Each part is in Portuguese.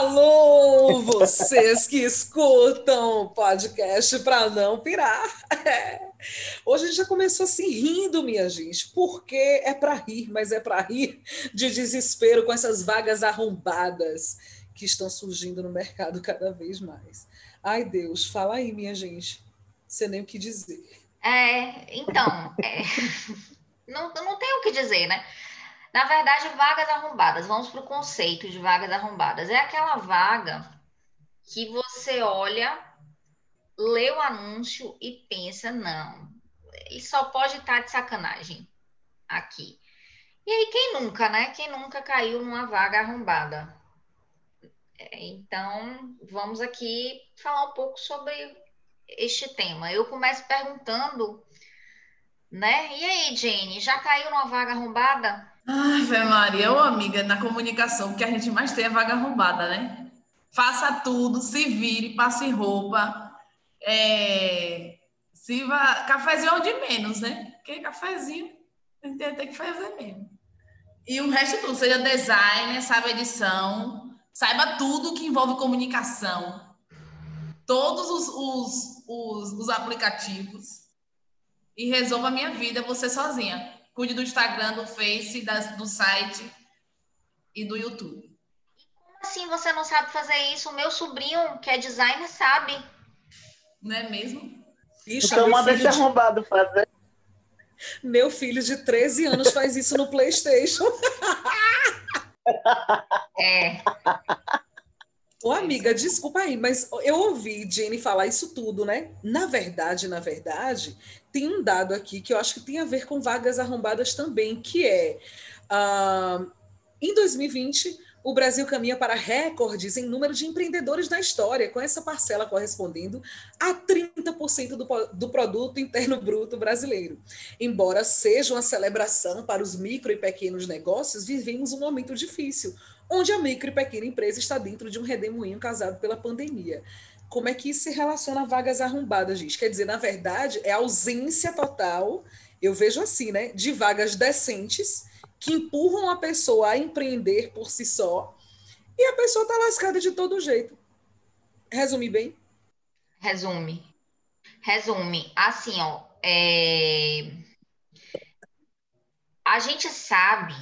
Alô, vocês que escutam o podcast para não pirar. É. Hoje a gente já começou assim rindo, minha gente, porque é para rir, mas é para rir de desespero com essas vagas arrombadas que estão surgindo no mercado cada vez mais. Ai, Deus, fala aí, minha gente. Você nem o que dizer. É, então, é, não, não tem o que dizer, né? Na verdade, vagas arrombadas, vamos para o conceito de vagas arrombadas. É aquela vaga que você olha, lê o anúncio e pensa, não, ele só pode estar de sacanagem aqui. E aí, quem nunca, né? Quem nunca caiu numa vaga arrombada? É, então, vamos aqui falar um pouco sobre este tema. Eu começo perguntando, né? E aí, Jenny, já caiu numa vaga arrombada? Ave Maria, ô amiga, na comunicação, o que a gente mais tem é vaga arrombada, né? Faça tudo, se vire, passe roupa, é, sirva cafezinho é de menos, né? Porque cafezinho tem que fazer mesmo. E o resto tudo, seja designer, saiba edição, saiba tudo que envolve comunicação, todos os, os, os, os aplicativos e resolva a minha vida você sozinha Cuide do Instagram, do Face, das, do site e do YouTube. Como assim você não sabe fazer isso? O meu sobrinho, que é designer, sabe. Não é mesmo? Ixi, então manda esse de... arrombado fazer. Meu filho de 13 anos faz isso no PlayStation. É. Ô, amiga, desculpa aí, mas eu ouvi Jenny falar isso tudo, né? Na verdade, na verdade, tem um dado aqui que eu acho que tem a ver com vagas arrombadas também, que é uh, em 2020 o Brasil caminha para recordes em número de empreendedores na história, com essa parcela correspondendo a 30% do, do produto interno bruto brasileiro. Embora seja uma celebração para os micro e pequenos negócios, vivemos um momento difícil, onde a micro e pequena empresa está dentro de um redemoinho causado pela pandemia. Como é que isso se relaciona a vagas arrombadas, gente? Quer dizer, na verdade, é ausência total, eu vejo assim, né, de vagas decentes que empurram a pessoa a empreender por si só e a pessoa está lascada de todo jeito. Resume bem? Resume. Resume. Assim, ó, é... a gente sabe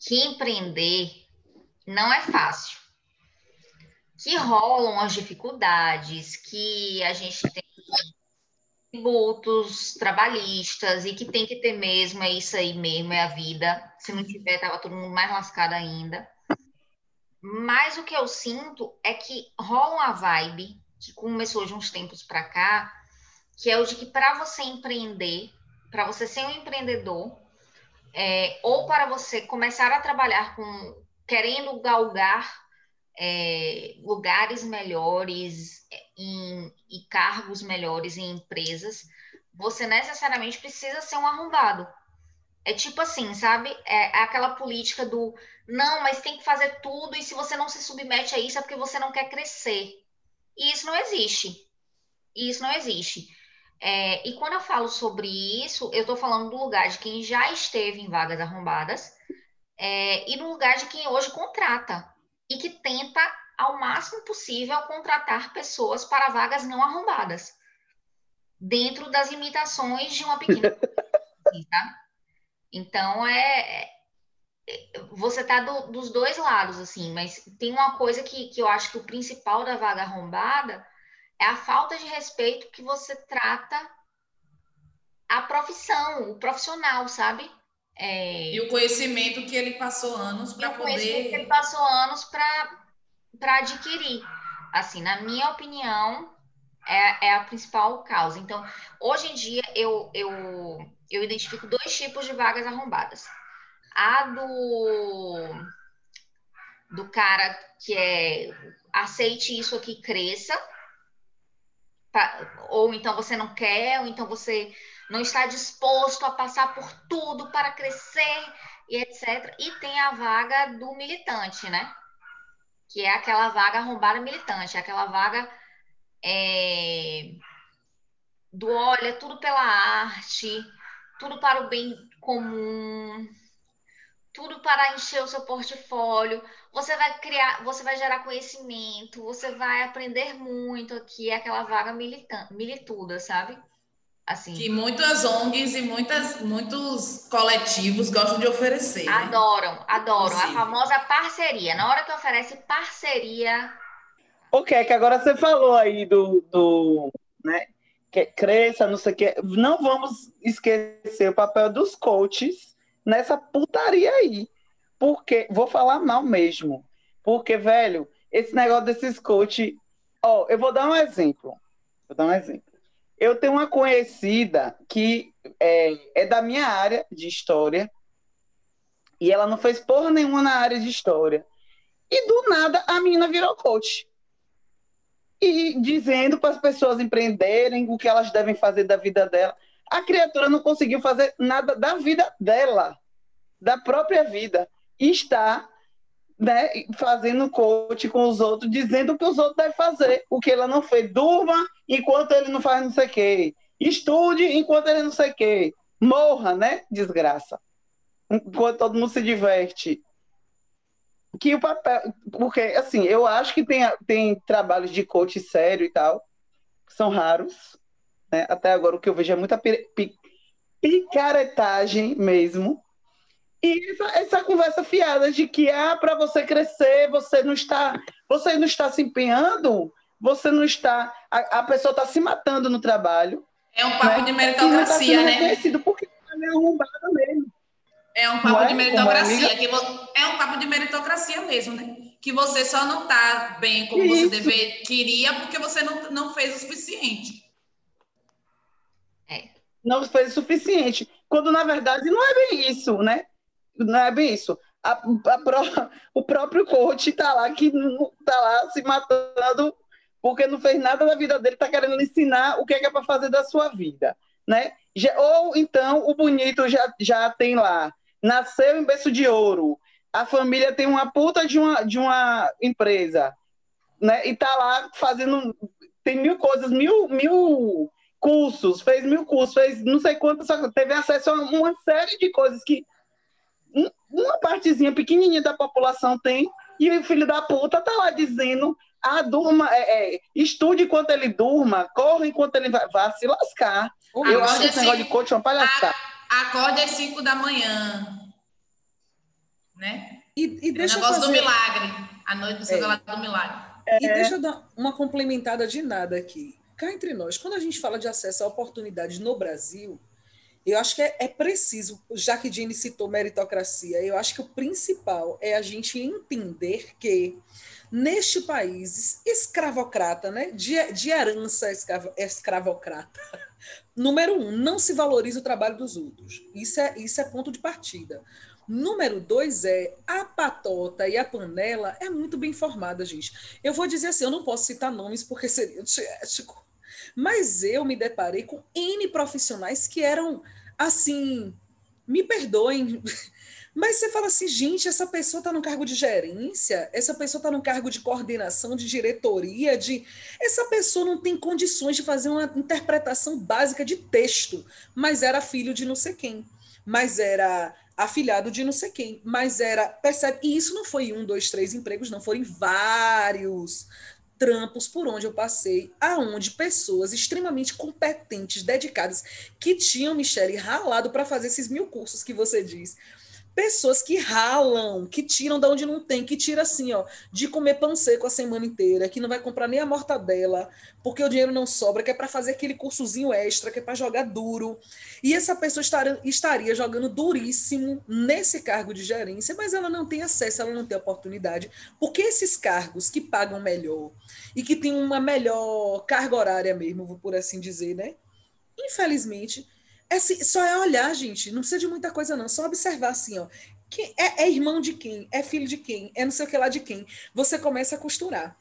que empreender não é fácil. Que rolam as dificuldades, que a gente tem tributos trabalhistas e que tem que ter mesmo, é isso aí mesmo, é a vida. Se não tiver, tava todo mundo mais lascado ainda. Mas o que eu sinto é que rola uma vibe que começou de uns tempos para cá, que é o de que para você empreender, para você ser um empreendedor, é, ou para você começar a trabalhar com querendo galgar é, lugares melhores é, em, e cargos melhores em empresas, você necessariamente precisa ser um arrombado. É tipo assim, sabe? É, é, aquela política do não, mas tem que fazer tudo, e se você não se submete a isso é porque você não quer crescer. E isso não existe. E isso não existe. É, e quando eu falo sobre isso, eu estou falando do lugar de quem já esteve em vagas arrombadas é, e no lugar de quem hoje contrata e que tenta, ao máximo possível, contratar pessoas para vagas não arrombadas, dentro das limitações de uma pequena. tá? Então, é, é você está do, dos dois lados, assim, mas tem uma coisa que, que eu acho que o principal da vaga arrombada é a falta de respeito que você trata a profissão, o profissional, sabe? É... E o conhecimento que ele passou anos para poder. O conhecimento que ele passou anos para adquirir. Assim, na minha opinião, é, é a principal causa. Então, hoje em dia, eu, eu, eu identifico dois tipos de vagas arrombadas. A do, do cara que é aceite isso aqui, cresça. Ou então você não quer, ou então você não está disposto a passar por tudo para crescer e etc. E tem a vaga do militante, né? Que é aquela vaga arrombada militante, aquela vaga é, do olha, tudo pela arte, tudo para o bem comum, tudo para encher o seu portfólio. Você vai criar, você vai gerar conhecimento, você vai aprender muito aqui, é aquela vaga militante, milituda, sabe? Assim. Que muitas ONGs e muitas, muitos coletivos gostam de oferecer. Adoram, né? adoram. A famosa parceria. Na hora que oferece parceria. O que é que agora você falou aí do, do né, que cresça, não sei o que. Não vamos esquecer o papel dos coaches nessa putaria aí. Porque, vou falar mal mesmo. Porque, velho, esse negócio desses coaches. Ó, eu vou dar um exemplo. Vou dar um exemplo. Eu tenho uma conhecida que é, é da minha área de história. E ela não fez porra nenhuma na área de história. E do nada a menina virou coach. E dizendo para as pessoas empreenderem o que elas devem fazer da vida dela. A criatura não conseguiu fazer nada da vida dela, da própria vida. E está né, fazendo coach com os outros, dizendo o que os outros devem fazer. O que ela não fez. Durma enquanto ele não faz não sei o quê. Estude enquanto ele não sei o quê. Morra, né? Desgraça. Enquanto todo mundo se diverte. Que o papel. Porque, assim, eu acho que tem, tem trabalhos de coach sério e tal, que são raros. Né? Até agora o que eu vejo é muita picaretagem mesmo. E essa, essa conversa fiada de que ah, para você crescer, você não está, você não está se empenhando, você não está, a, a pessoa está se matando no trabalho. É um papo né? de meritocracia, né? Porque é arrombada mesmo. É um papo é? de meritocracia, que é um papo de meritocracia mesmo, né? Que você só não está bem como Isso. você deve, queria porque você não, não fez o suficiente. É. Não fez o suficiente. Quando na verdade não é bem isso, né? Não é bem isso. A, a o próprio coach está lá que está lá se matando porque não fez nada da vida dele, está querendo ensinar o que é, é para fazer da sua vida, né? Já, ou então o bonito já, já tem lá, nasceu em berço de ouro, a família tem uma puta de uma, de uma empresa, né? E está lá fazendo, tem mil coisas, mil, mil cursos, fez mil cursos, fez não sei quantas, teve acesso a uma série de coisas que uma partezinha pequenininha da população tem, e o filho da puta tá lá dizendo, ah, durma, é, é, estude enquanto ele durma, corra enquanto ele vai, vai se lascar. Eu acho que esse negócio de coach é uma palhaçada. Acorde às 5 da manhã, né? E, e deixa o negócio fazer... do milagre, a noite do é. do milagre. É. E deixa eu dar uma complementada de nada aqui. Cá entre nós, quando a gente fala de acesso a oportunidades no Brasil, eu acho que é, é, preciso, já que Jenny citou meritocracia, eu acho que o principal é a gente entender que neste país escravocrata, né, de, de herança escravo, escravocrata, número um, não se valoriza o trabalho dos outros. Isso é, isso é ponto de partida. Número dois é a patota e a panela é muito bem formada, gente. Eu vou dizer assim, eu não posso citar nomes porque seria mas eu me deparei com N profissionais que eram assim, me perdoem, mas você fala assim, gente, essa pessoa está no cargo de gerência, essa pessoa está no cargo de coordenação, de diretoria, de essa pessoa não tem condições de fazer uma interpretação básica de texto, mas era filho de não sei quem, mas era afilhado de não sei quem, mas era, percebe? E isso não foi um, dois, três empregos, não, foram vários trampos por onde eu passei, aonde pessoas extremamente competentes, dedicadas, que tinham, Michele, ralado para fazer esses mil cursos que você diz, pessoas que ralam, que tiram da onde não tem, que tira assim, ó, de comer pão seco a semana inteira, que não vai comprar nem a mortadela, porque o dinheiro não sobra, que é para fazer aquele cursozinho extra, que é para jogar duro. E essa pessoa estaria, estaria jogando duríssimo nesse cargo de gerência, mas ela não tem acesso, ela não tem oportunidade, porque esses cargos que pagam melhor e que têm uma melhor carga horária mesmo, por assim dizer, né? Infelizmente, é, só é olhar, gente. Não precisa de muita coisa, não. Só observar assim, ó. Quem, é, é irmão de quem? É filho de quem? É não sei o que lá de quem? Você começa a costurar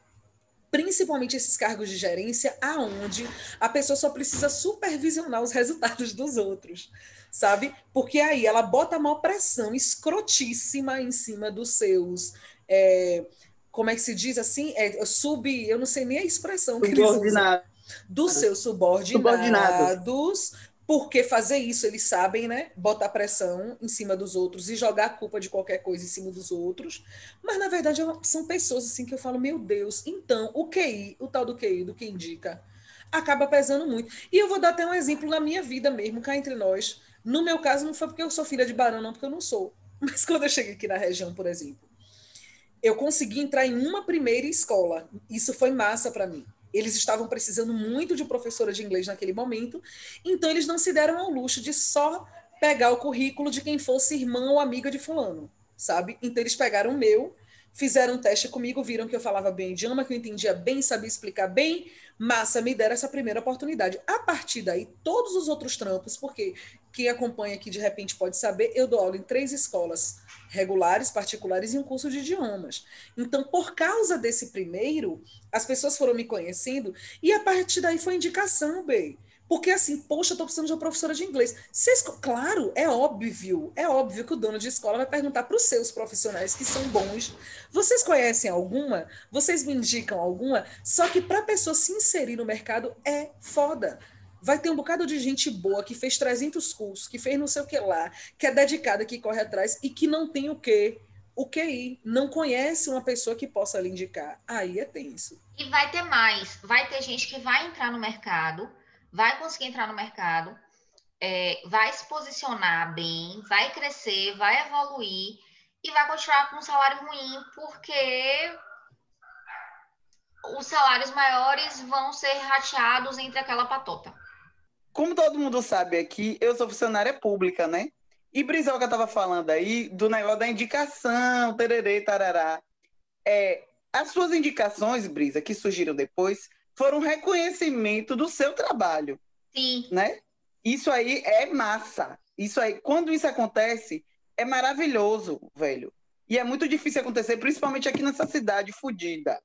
principalmente esses cargos de gerência, aonde a pessoa só precisa supervisionar os resultados dos outros, sabe? Porque aí ela bota uma pressão escrotíssima em cima dos seus. É, como é que se diz assim? É, sub. Eu não sei nem a expressão que eles usam. Dos seus subordinados, subordinados porque fazer isso eles sabem, né? Botar pressão em cima dos outros e jogar a culpa de qualquer coisa em cima dos outros. Mas na verdade é são pessoas assim que eu falo, meu Deus, então o QI, o tal do QI, do que indica, acaba pesando muito. E eu vou dar até um exemplo na minha vida mesmo, cá entre nós. No meu caso, não foi porque eu sou filha de barão, não, porque eu não sou. Mas quando eu cheguei aqui na região, por exemplo, eu consegui entrar em uma primeira escola. Isso foi massa para mim. Eles estavam precisando muito de professora de inglês naquele momento, então eles não se deram ao luxo de só pegar o currículo de quem fosse irmão ou amiga de fulano, sabe? Então eles pegaram o meu, fizeram um teste comigo, viram que eu falava bem o idioma, que eu entendia bem, sabia explicar bem, massa, me deram essa primeira oportunidade. A partir daí, todos os outros trampos, porque quem acompanha aqui de repente pode saber, eu dou aula em três escolas regulares, particulares e um curso de idiomas. Então, por causa desse primeiro, as pessoas foram me conhecendo e a partir daí foi indicação, bem. Porque assim, poxa, eu precisando de uma professora de inglês. Vocês, claro, é óbvio, é óbvio que o dono de escola vai perguntar para os seus profissionais que são bons. Vocês conhecem alguma? Vocês me indicam alguma? Só que para a pessoa se inserir no mercado é foda vai ter um bocado de gente boa que fez 300 cursos, que fez não sei o que lá, que é dedicada, que corre atrás e que não tem o quê? O QI. Não conhece uma pessoa que possa lhe indicar. Aí é tenso. E vai ter mais. Vai ter gente que vai entrar no mercado, vai conseguir entrar no mercado, é, vai se posicionar bem, vai crescer, vai evoluir e vai continuar com um salário ruim, porque os salários maiores vão ser rateados entre aquela patota como todo mundo sabe aqui, eu sou funcionária pública, né? E Brizoga estava falando aí do negócio da indicação, tererê, tarará. É, as suas indicações, Brisa, que surgiram depois, foram um reconhecimento do seu trabalho. Sim. Né? Isso aí é massa. Isso aí, quando isso acontece, é maravilhoso, velho. E é muito difícil acontecer, principalmente aqui nessa cidade fodida.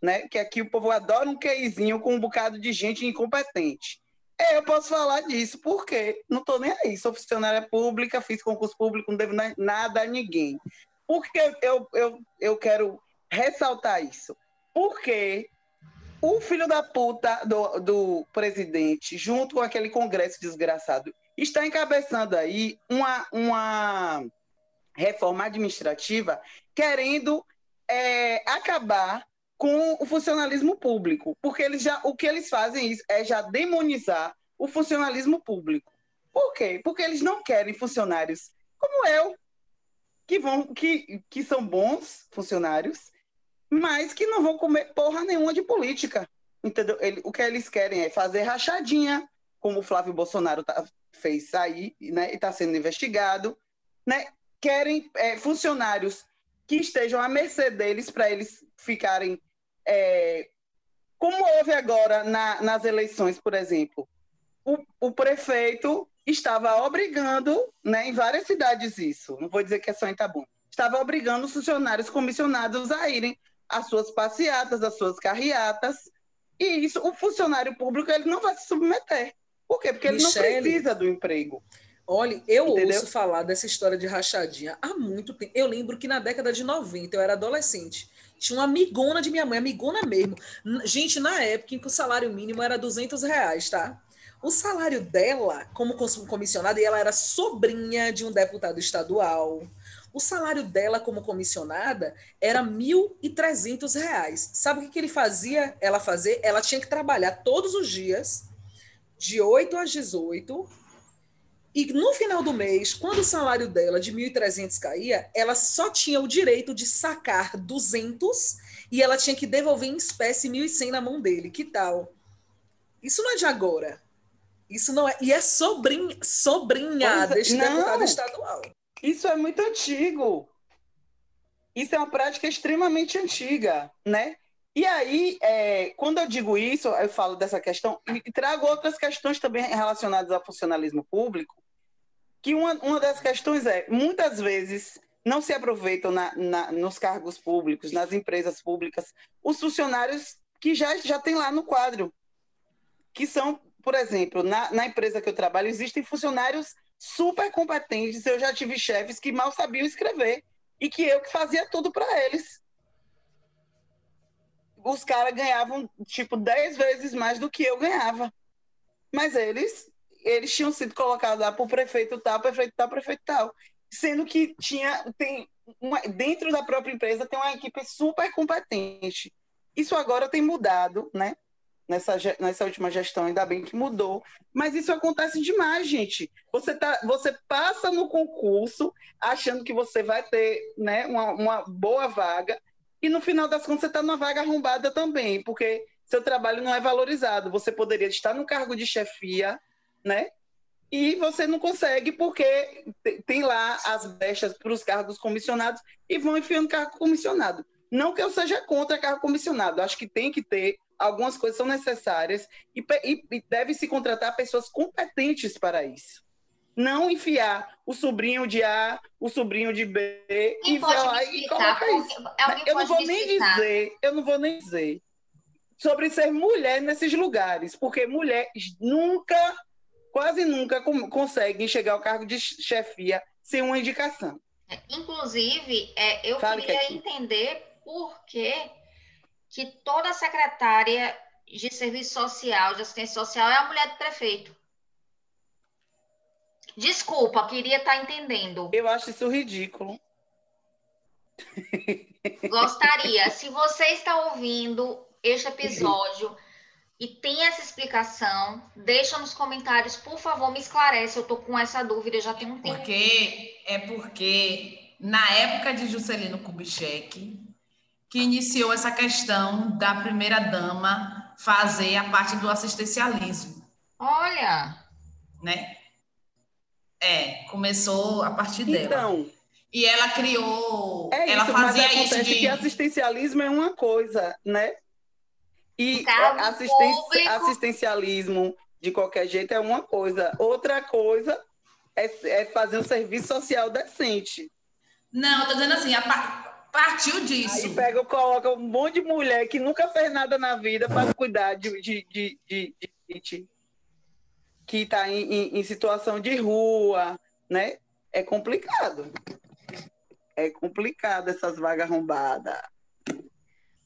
Né? Que aqui o povo adora um queizinho com um bocado de gente incompetente. É, eu posso falar disso, porque não estou nem aí. Sou funcionária pública, fiz concurso público, não devo nada a ninguém. Por que eu, eu, eu quero ressaltar isso? Porque o filho da puta do, do presidente, junto com aquele congresso desgraçado, está encabeçando aí uma, uma reforma administrativa querendo é, acabar com o funcionalismo público, porque eles já, o que eles fazem é já demonizar o funcionalismo público. Por quê? Porque eles não querem funcionários como eu, que vão que, que são bons funcionários, mas que não vão comer porra nenhuma de política. Entendeu? Ele, o que eles querem é fazer rachadinha, como o Flávio Bolsonaro tá, fez sair, né, e está sendo investigado, né? Querem é, funcionários que estejam à mercê deles para eles ficarem é, como houve agora na, nas eleições, por exemplo, o, o, prefeito estava obrigando, né, em várias cidades isso, não vou dizer que é só em Itabuna, estava obrigando os funcionários comissionados a irem às suas passeatas, às suas carreatas, e isso, o funcionário público, ele não vai se submeter. Por quê? Porque Michele, ele não precisa do emprego. Olha, eu Entendeu? ouço falar dessa história de rachadinha há muito tempo. Eu lembro que na década de 90, eu era adolescente, tinha uma amigona de minha mãe, amigona mesmo. Gente, na época em que o salário mínimo era 200 reais, tá? O salário dela, como comissionada, e ela era sobrinha de um deputado estadual. O salário dela como comissionada era R$ 1.300. Sabe o que, que ele fazia? Ela fazer? Ela tinha que trabalhar todos os dias, de 8 às 18, e no final do mês, quando o salário dela de 1.300 caía, ela só tinha o direito de sacar 200 e ela tinha que devolver em espécie 1.100 na mão dele. Que tal? Isso não é de agora. Isso não é. E é sobrinha, sobrinha pois, é, deste não, deputado estadual. Isso é muito antigo. Isso é uma prática extremamente antiga, né? E aí, é, quando eu digo isso, eu falo dessa questão e trago outras questões também relacionadas ao funcionalismo público, que uma, uma das questões é, muitas vezes, não se aproveitam na, na, nos cargos públicos, nas empresas públicas, os funcionários que já, já tem lá no quadro, que são, por exemplo, na, na empresa que eu trabalho, existem funcionários super competentes, eu já tive chefes que mal sabiam escrever, e que eu que fazia tudo para eles. Os caras ganhavam, tipo, dez vezes mais do que eu ganhava. Mas eles eles tinham sido colocados lá por prefeito tal, prefeito tal, prefeito tal. Sendo que tinha, tem uma, dentro da própria empresa tem uma equipe super competente. Isso agora tem mudado, né? Nessa, nessa última gestão, ainda bem que mudou. Mas isso acontece demais, gente. Você, tá, você passa no concurso achando que você vai ter né, uma, uma boa vaga, e no final das contas você está numa vaga arrombada também, porque seu trabalho não é valorizado. Você poderia estar no cargo de chefia, né? E você não consegue porque tem lá as brechas para os cargos comissionados e vão enfiando cargo comissionado. Não que eu seja contra cargo comissionado, acho que tem que ter algumas coisas são necessárias e, e, e deve se contratar pessoas competentes para isso. Não enfiar o sobrinho de A, o sobrinho de B Quem e falar e colocar isso. Eu não vou nem dizer, eu não vou nem dizer sobre ser mulher nesses lugares, porque mulher nunca, quase nunca conseguem chegar ao cargo de chefia sem uma indicação. É, inclusive, é, eu Sabe queria que é entender por que, que toda secretária de serviço social, de assistência social, é a mulher do prefeito. Desculpa, queria estar tá entendendo. Eu acho isso ridículo. Gostaria. Se você está ouvindo este episódio e tem essa explicação, deixa nos comentários, por favor, me esclarece. Eu tô com essa dúvida já tem um tempo. Porque é porque na época de Juscelino Kubitschek que iniciou essa questão da primeira dama fazer a parte do assistencialismo. Olha, né? É, começou a partir dela. Então, e ela criou, é ela isso, fazia mas acontece isso de... que assistencialismo é uma coisa, né? E assisten assistencialismo, de qualquer jeito, é uma coisa. Outra coisa é, é fazer um serviço social decente. Não, tô dizendo assim, a partiu disso. Aí pega, coloca um monte de mulher que nunca fez nada na vida para cuidar de, de, de, de, gente que está em, em, em situação de rua, né? É complicado. É complicado essas vagas arrombadas.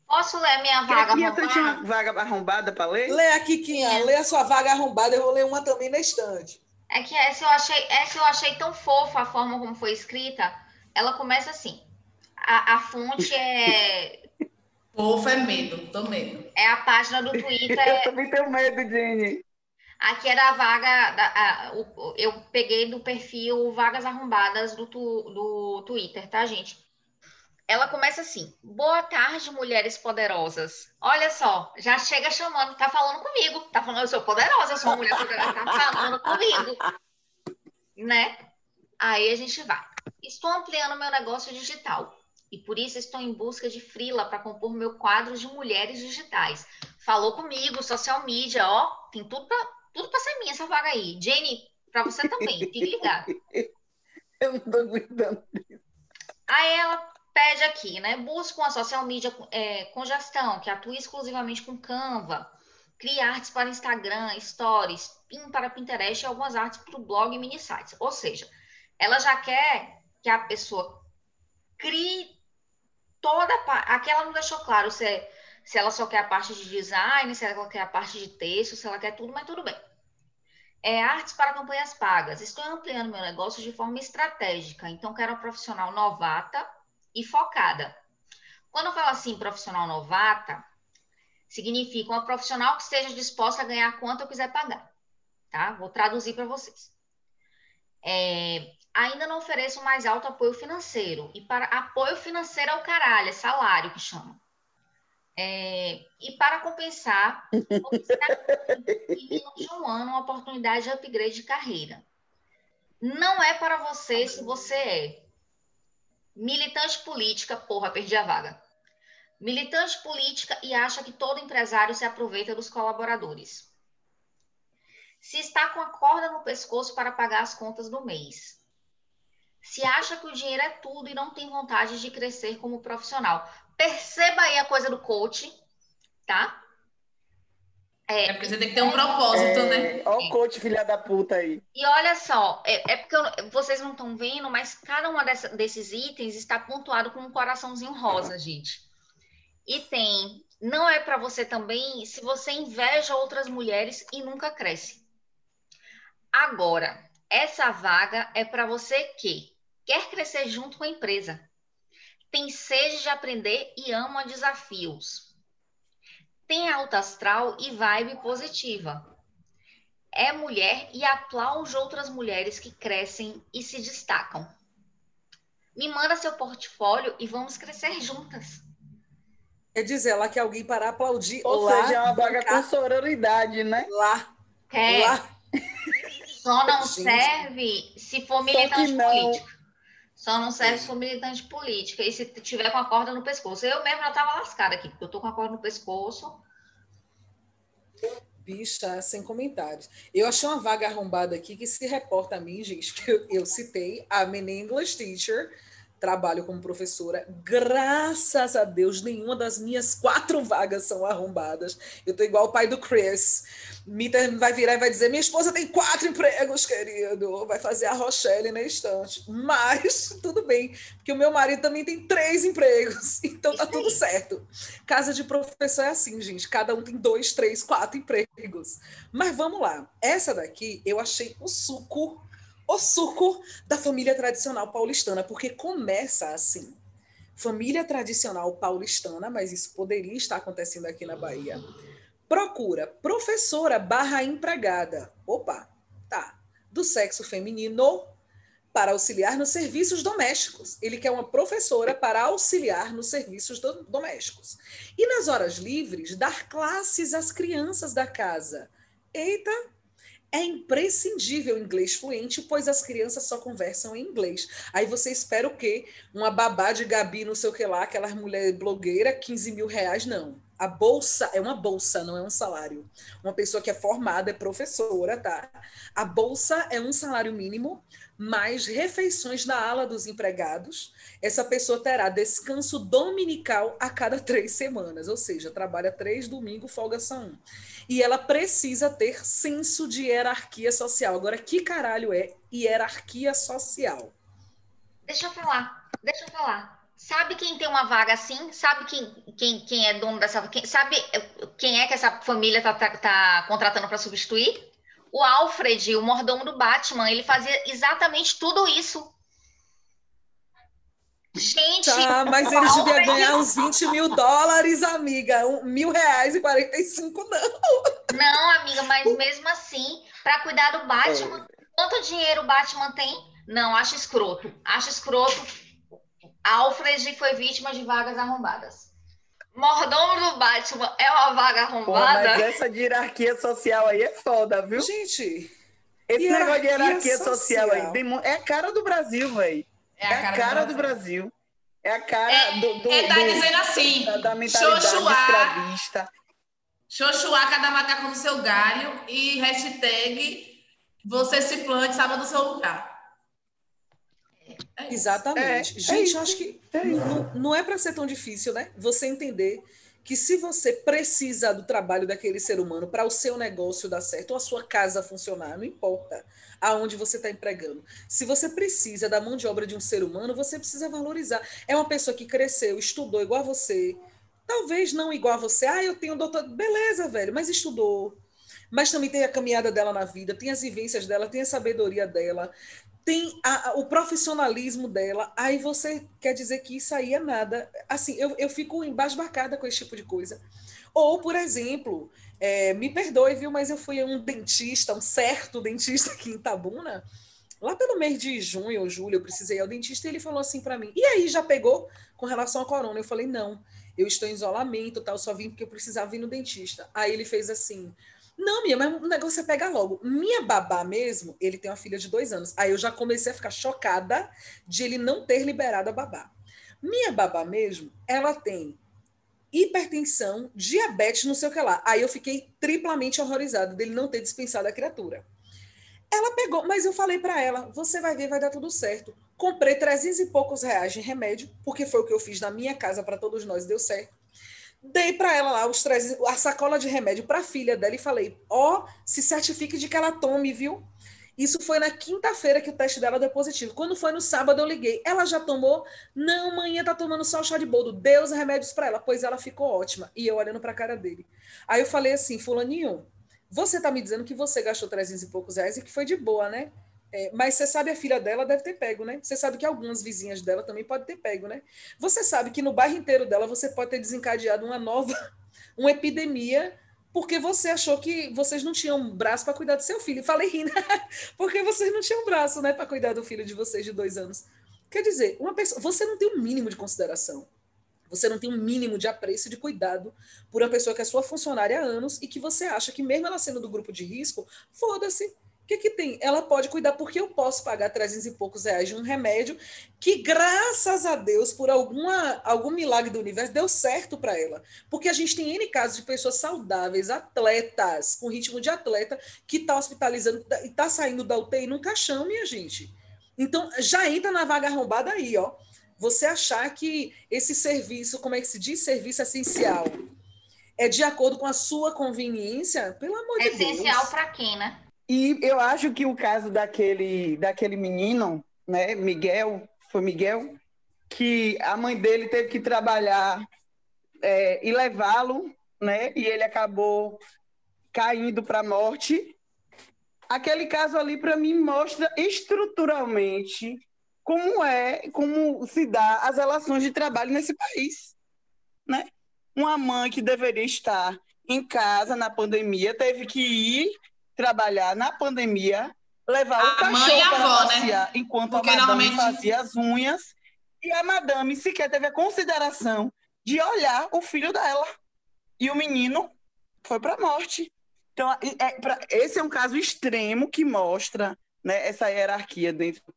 Posso ler minha vaga arrombada? Você tinha vaga arrombada para ler? Lê aqui, Quinha. Lê a sua vaga arrombada. Eu vou ler uma também na estante. É que essa eu achei, essa eu achei tão fofa a forma como foi escrita. Ela começa assim. A, a fonte é. Fofa é medo, tô medo. É a página do Twitter. eu também tenho medo, Jenny. Aqui era a vaga. Da, a, o, eu peguei do perfil Vagas Arrombadas do, do Twitter, tá, gente? ela começa assim: Boa tarde, mulheres poderosas. Olha só, já chega chamando, tá falando comigo, tá falando, eu sou poderosa, eu sou uma mulher poderosa, tá falando comigo, né? Aí a gente vai. Estou ampliando meu negócio digital e por isso estou em busca de frila para compor meu quadro de mulheres digitais. Falou comigo, social media, ó, tem tudo para tudo para ser minha essa vaga aí. Jenny, para você também, fique ligado. Eu não tô aguentando. Aí ela pede aqui, né? Busca uma social media é, com gestão, que atua exclusivamente com Canva, cria artes para Instagram, Stories, PIN para Pinterest e algumas artes para o blog e mini sites. Ou seja, ela já quer que a pessoa crie toda a. Aqui ela não deixou claro se, se ela só quer a parte de design, se ela quer a parte de texto, se ela quer tudo, mas tudo bem. É artes para campanhas pagas. Estou ampliando meu negócio de forma estratégica. Então, quero uma profissional novata e focada. Quando eu falo assim, profissional novata, significa uma profissional que esteja disposta a ganhar quanto eu quiser pagar. Tá? Vou traduzir para vocês. É, ainda não ofereço mais alto apoio financeiro. E para apoio financeiro é o caralho, é salário que chama. É, e para compensar, em um ano uma oportunidade de upgrade de carreira. Não é para você se você é Militante política, porra, perdi a vaga. Militante política e acha que todo empresário se aproveita dos colaboradores. Se está com a corda no pescoço para pagar as contas do mês. Se acha que o dinheiro é tudo e não tem vontade de crescer como profissional. Perceba aí a coisa do coach, tá? É, é porque você tem que ter um propósito, é, né? Olha o coach, filha da puta aí. E olha só, é, é porque eu, vocês não estão vendo, mas cada um desses itens está pontuado com um coraçãozinho rosa, gente. E tem, não é para você também se você inveja outras mulheres e nunca cresce. Agora, essa vaga é para você que quer crescer junto com a empresa, tem sede de aprender e ama desafios, tem alta astral e vibe positiva, é mulher e aplaude outras mulheres que crescem e se destacam. Me manda seu portfólio e vamos crescer juntas. Quer dizer, lá que alguém para aplaudir Ou lá, seja, é uma vaga com sororidade, né? lá, É, lá. só não Gente. serve se for militante político. Só não serve se for militante política. E se tiver com a corda no pescoço. Eu mesmo já tava lascada aqui, porque eu tô com a corda no pescoço. Bicha, sem comentários. Eu achei uma vaga arrombada aqui que se reporta a mim, gente, que eu, eu citei a Men English Teacher, trabalho como professora. Graças a Deus, nenhuma das minhas quatro vagas são arrombadas. Eu tô igual o pai do Chris. Mita vai virar e vai dizer: minha esposa tem quatro empregos, querido. Vai fazer a Rochelle na estante. Mas tudo bem, porque o meu marido também tem três empregos. Então tá tudo certo. Casa de professor é assim, gente. Cada um tem dois, três, quatro empregos. Mas vamos lá. Essa daqui eu achei o suco, o suco da família tradicional paulistana, porque começa assim. Família tradicional paulistana, mas isso poderia estar acontecendo aqui na Bahia. Procura professora barra empregada. Opa, tá. Do sexo feminino para auxiliar nos serviços domésticos. Ele quer uma professora para auxiliar nos serviços do- domésticos. E nas horas livres, dar classes às crianças da casa. Eita! É imprescindível inglês fluente, pois as crianças só conversam em inglês. Aí você espera o quê? Uma babá de Gabi, não sei o que lá, aquela mulher blogueira, 15 mil reais, não. A bolsa é uma bolsa, não é um salário. Uma pessoa que é formada, é professora, tá? A bolsa é um salário mínimo, mais refeições na ala dos empregados. Essa pessoa terá descanso dominical a cada três semanas, ou seja, trabalha três domingos, folga só um. E ela precisa ter senso de hierarquia social. Agora, que caralho é hierarquia social? Deixa eu falar, deixa eu falar. Sabe quem tem uma vaga assim? Sabe quem, quem, quem é dono dessa. Quem, sabe quem é que essa família tá, tá, tá contratando para substituir? O Alfred, o mordomo do Batman, ele fazia exatamente tudo isso. Gente, Tá, mas ele devia ganhar uns 20 mil dólares, amiga. Um, mil reais e 45, não. não, amiga, mas mesmo assim, para cuidar do Batman, quanto dinheiro o Batman tem? Não, acho escroto. Acho escroto. Alfred foi vítima de vagas arrombadas. Mordomo do Batman é uma vaga Pô, arrombada? mas essa de hierarquia social aí é foda, viu? Gente, Esse hierarquia negócio de hierarquia social, social. aí é a cara do Brasil, velho. É a cara do Brasil. É a cara É, do, do- Ele tá do- dizendo assim, da, da mentalidade Xoxuá. escravista. xoxuá cada macaco no seu galho e hashtag você se plante, sabe do seu lugar. É exatamente. É, é Gente, acho que É não, não é para ser tão difícil, né? Você entender que se você precisa do trabalho daquele ser humano para o seu negócio dar certo ou a sua casa funcionar, não importa aonde você está empregando. Se você precisa da mão de obra de um ser humano, você precisa valorizar. É uma pessoa que cresceu, estudou igual a você. Talvez não igual a você. Ah, eu tenho doutor. Beleza, velho, mas estudou. Mas também tem a caminhada dela na vida, tem as vivências dela, tem a sabedoria dela, tem a- a- o profissionalismo dela. Aí você quer dizer que isso aí é nada. Assim, eu, eu fico embasbacada com esse tipo de coisa. Ou, por exemplo, é, me perdoe, viu, mas eu fui a um dentista, um certo dentista aqui em Itabuna, lá pelo mês de junho ou julho, eu precisei ir ao dentista e ele falou assim para mim: e aí, já pegou com relação à corona? Eu falei: não, eu estou em isolamento, tal, só vim porque eu precisava ir no dentista. Aí ele fez assim. Não, minha, mas o negócio é pegar logo. Minha babá mesmo, ele tem uma filha de dois anos. Aí eu já comecei a ficar chocada de ele não ter liberado a babá. Minha babá mesmo, ela tem hipertensão, diabetes, não sei o que lá. Aí eu fiquei triplamente horrorizada dele não ter dispensado a criatura. Ela pegou, mas eu falei para ela: você vai ver, vai dar tudo certo. Comprei 300 e poucos reais de remédio, porque foi o que eu fiz na minha casa para todos nós, deu certo. Dei para ela lá os 300, a sacola de remédio para a filha dela e falei: ó, oh, se certifique de que ela tome, viu? Isso foi na quinta-feira que o teste dela deu positivo. Quando foi no sábado, eu liguei. Ela já tomou? Não, manhã tá tomando só o chá de boldo. Deu os remédios para ela, pois ela ficou ótima. E eu olhando para a cara dele. Aí eu falei assim: Fulaninho, Você está me dizendo que você gastou 300 e poucos reais e que foi de boa, né? É, mas você sabe, a filha dela deve ter pego, né? Você sabe que algumas vizinhas dela também podem ter pego, né? Você sabe que no bairro inteiro dela você pode ter desencadeado uma nova, uma epidemia, porque você achou que vocês não tinham braço para cuidar do seu filho. Falei rindo, porque vocês não tinham braço, né, para cuidar do filho de vocês de dois anos. Quer dizer, uma pessoa, você não tem um mínimo de consideração. Você não tem um mínimo de apreço e de cuidado por uma pessoa que é sua funcionária há anos e que você acha que, mesmo ela sendo do grupo de risco, foda-se. O que, que tem? Ela pode cuidar porque eu posso pagar 300 e poucos reais de um remédio que, graças a Deus, por alguma, algum milagre do universo, deu certo para ela. Porque a gente tem N casos de pessoas saudáveis, atletas, com ritmo de atleta, que está hospitalizando e está saindo da UTI num caixão, minha gente. Então, já entra na vaga arrombada aí, ó você achar que esse serviço, como é que se diz, serviço essencial, é de acordo com a sua conveniência, pelo amor é de Deus. Essencial para quem, né? E eu acho que o caso daquele, daquele menino, né, Miguel, foi Miguel, que a mãe dele teve que trabalhar é, e levá-lo, né, e ele acabou caindo para a morte. Aquele caso ali, para mim, mostra estruturalmente como é, como se dá as relações de trabalho nesse país, né? Uma mãe que deveria estar em casa na pandemia teve que ir trabalhar na pandemia, levar a o cachorro para avó, né? passear, né? enquanto Porque a madame normalmente... fazia as unhas e a madame sequer teve a consideração de olhar o filho dela. E o menino foi para a morte. Então, é, pra, esse é um caso extremo que mostra né, essa hierarquia dentro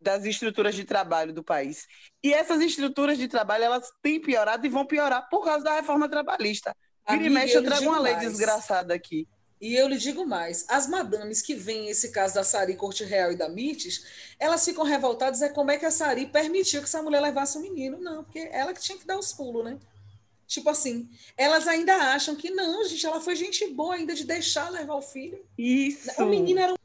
das estruturas de trabalho do país. E essas estruturas de trabalho, elas têm piorado e vão piorar por causa da reforma trabalhista. Vira e mexe, eu trago uma lei desgraçada aqui. E eu lhe digo mais, as madames que veem esse caso da Sari Corte Real e da Mites, elas ficam revoltadas, é como é que a Sari permitiu que essa mulher levasse o um menino. Não, porque ela que tinha que dar os pulos, né? Tipo assim, elas ainda acham que não, gente, ela foi gente boa ainda de deixar levar o filho. Isso. O menino era um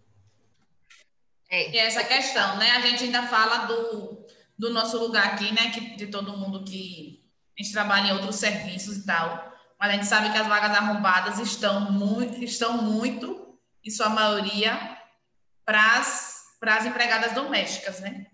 é. E essa questão, né? A gente ainda fala do, do nosso lugar aqui, né? Que, de todo mundo que a gente trabalha em outros serviços e tal. Mas a gente sabe que as vagas arrombadas estão muito, estão muito em sua maioria, para as empregadas domésticas, né?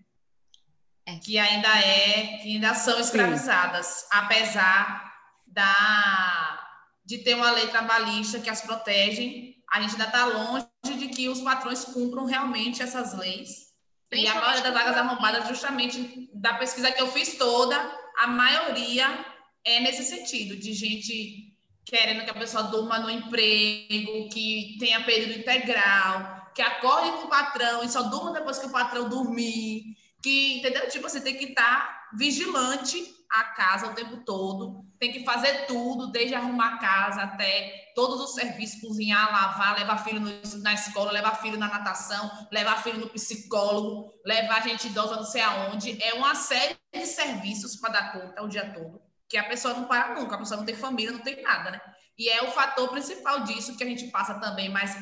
É. Que ainda é, que ainda são escravizadas, Sim. apesar da de ter uma lei trabalhista que as protege a gente ainda está longe de que os patrões cumpram realmente essas leis. E a maioria das vagas arrombadas, justamente da pesquisa que eu fiz toda, a maioria é nesse sentido, de gente querendo que a pessoa durma no emprego, que tenha período integral, que acorde com o patrão e só durma depois que o patrão dormir, que, entendeu? Tipo, você tem que estar tá vigilante a casa o tempo todo, tem que fazer tudo, desde arrumar a casa até todos os serviços, cozinhar, lavar, levar filho no, na escola, levar filho na natação, levar filho no psicólogo, levar gente idosa não sei aonde. É uma série de serviços para dar conta o dia todo, que a pessoa não para nunca, a pessoa não tem família, não tem nada, né? E é o fator principal disso que a gente passa também, mas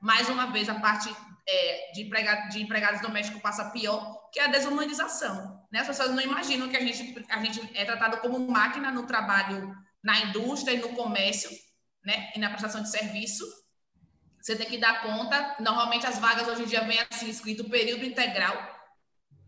mais uma vez a parte é, de, empregado, de empregados domésticos passa pior, que é a desumanização. Né? As pessoas não imaginam que a gente, a gente é tratado como máquina no trabalho, na indústria e no comércio, né? e na prestação de serviço. Você tem que dar conta. Normalmente as vagas hoje em dia vem assim escrito período integral.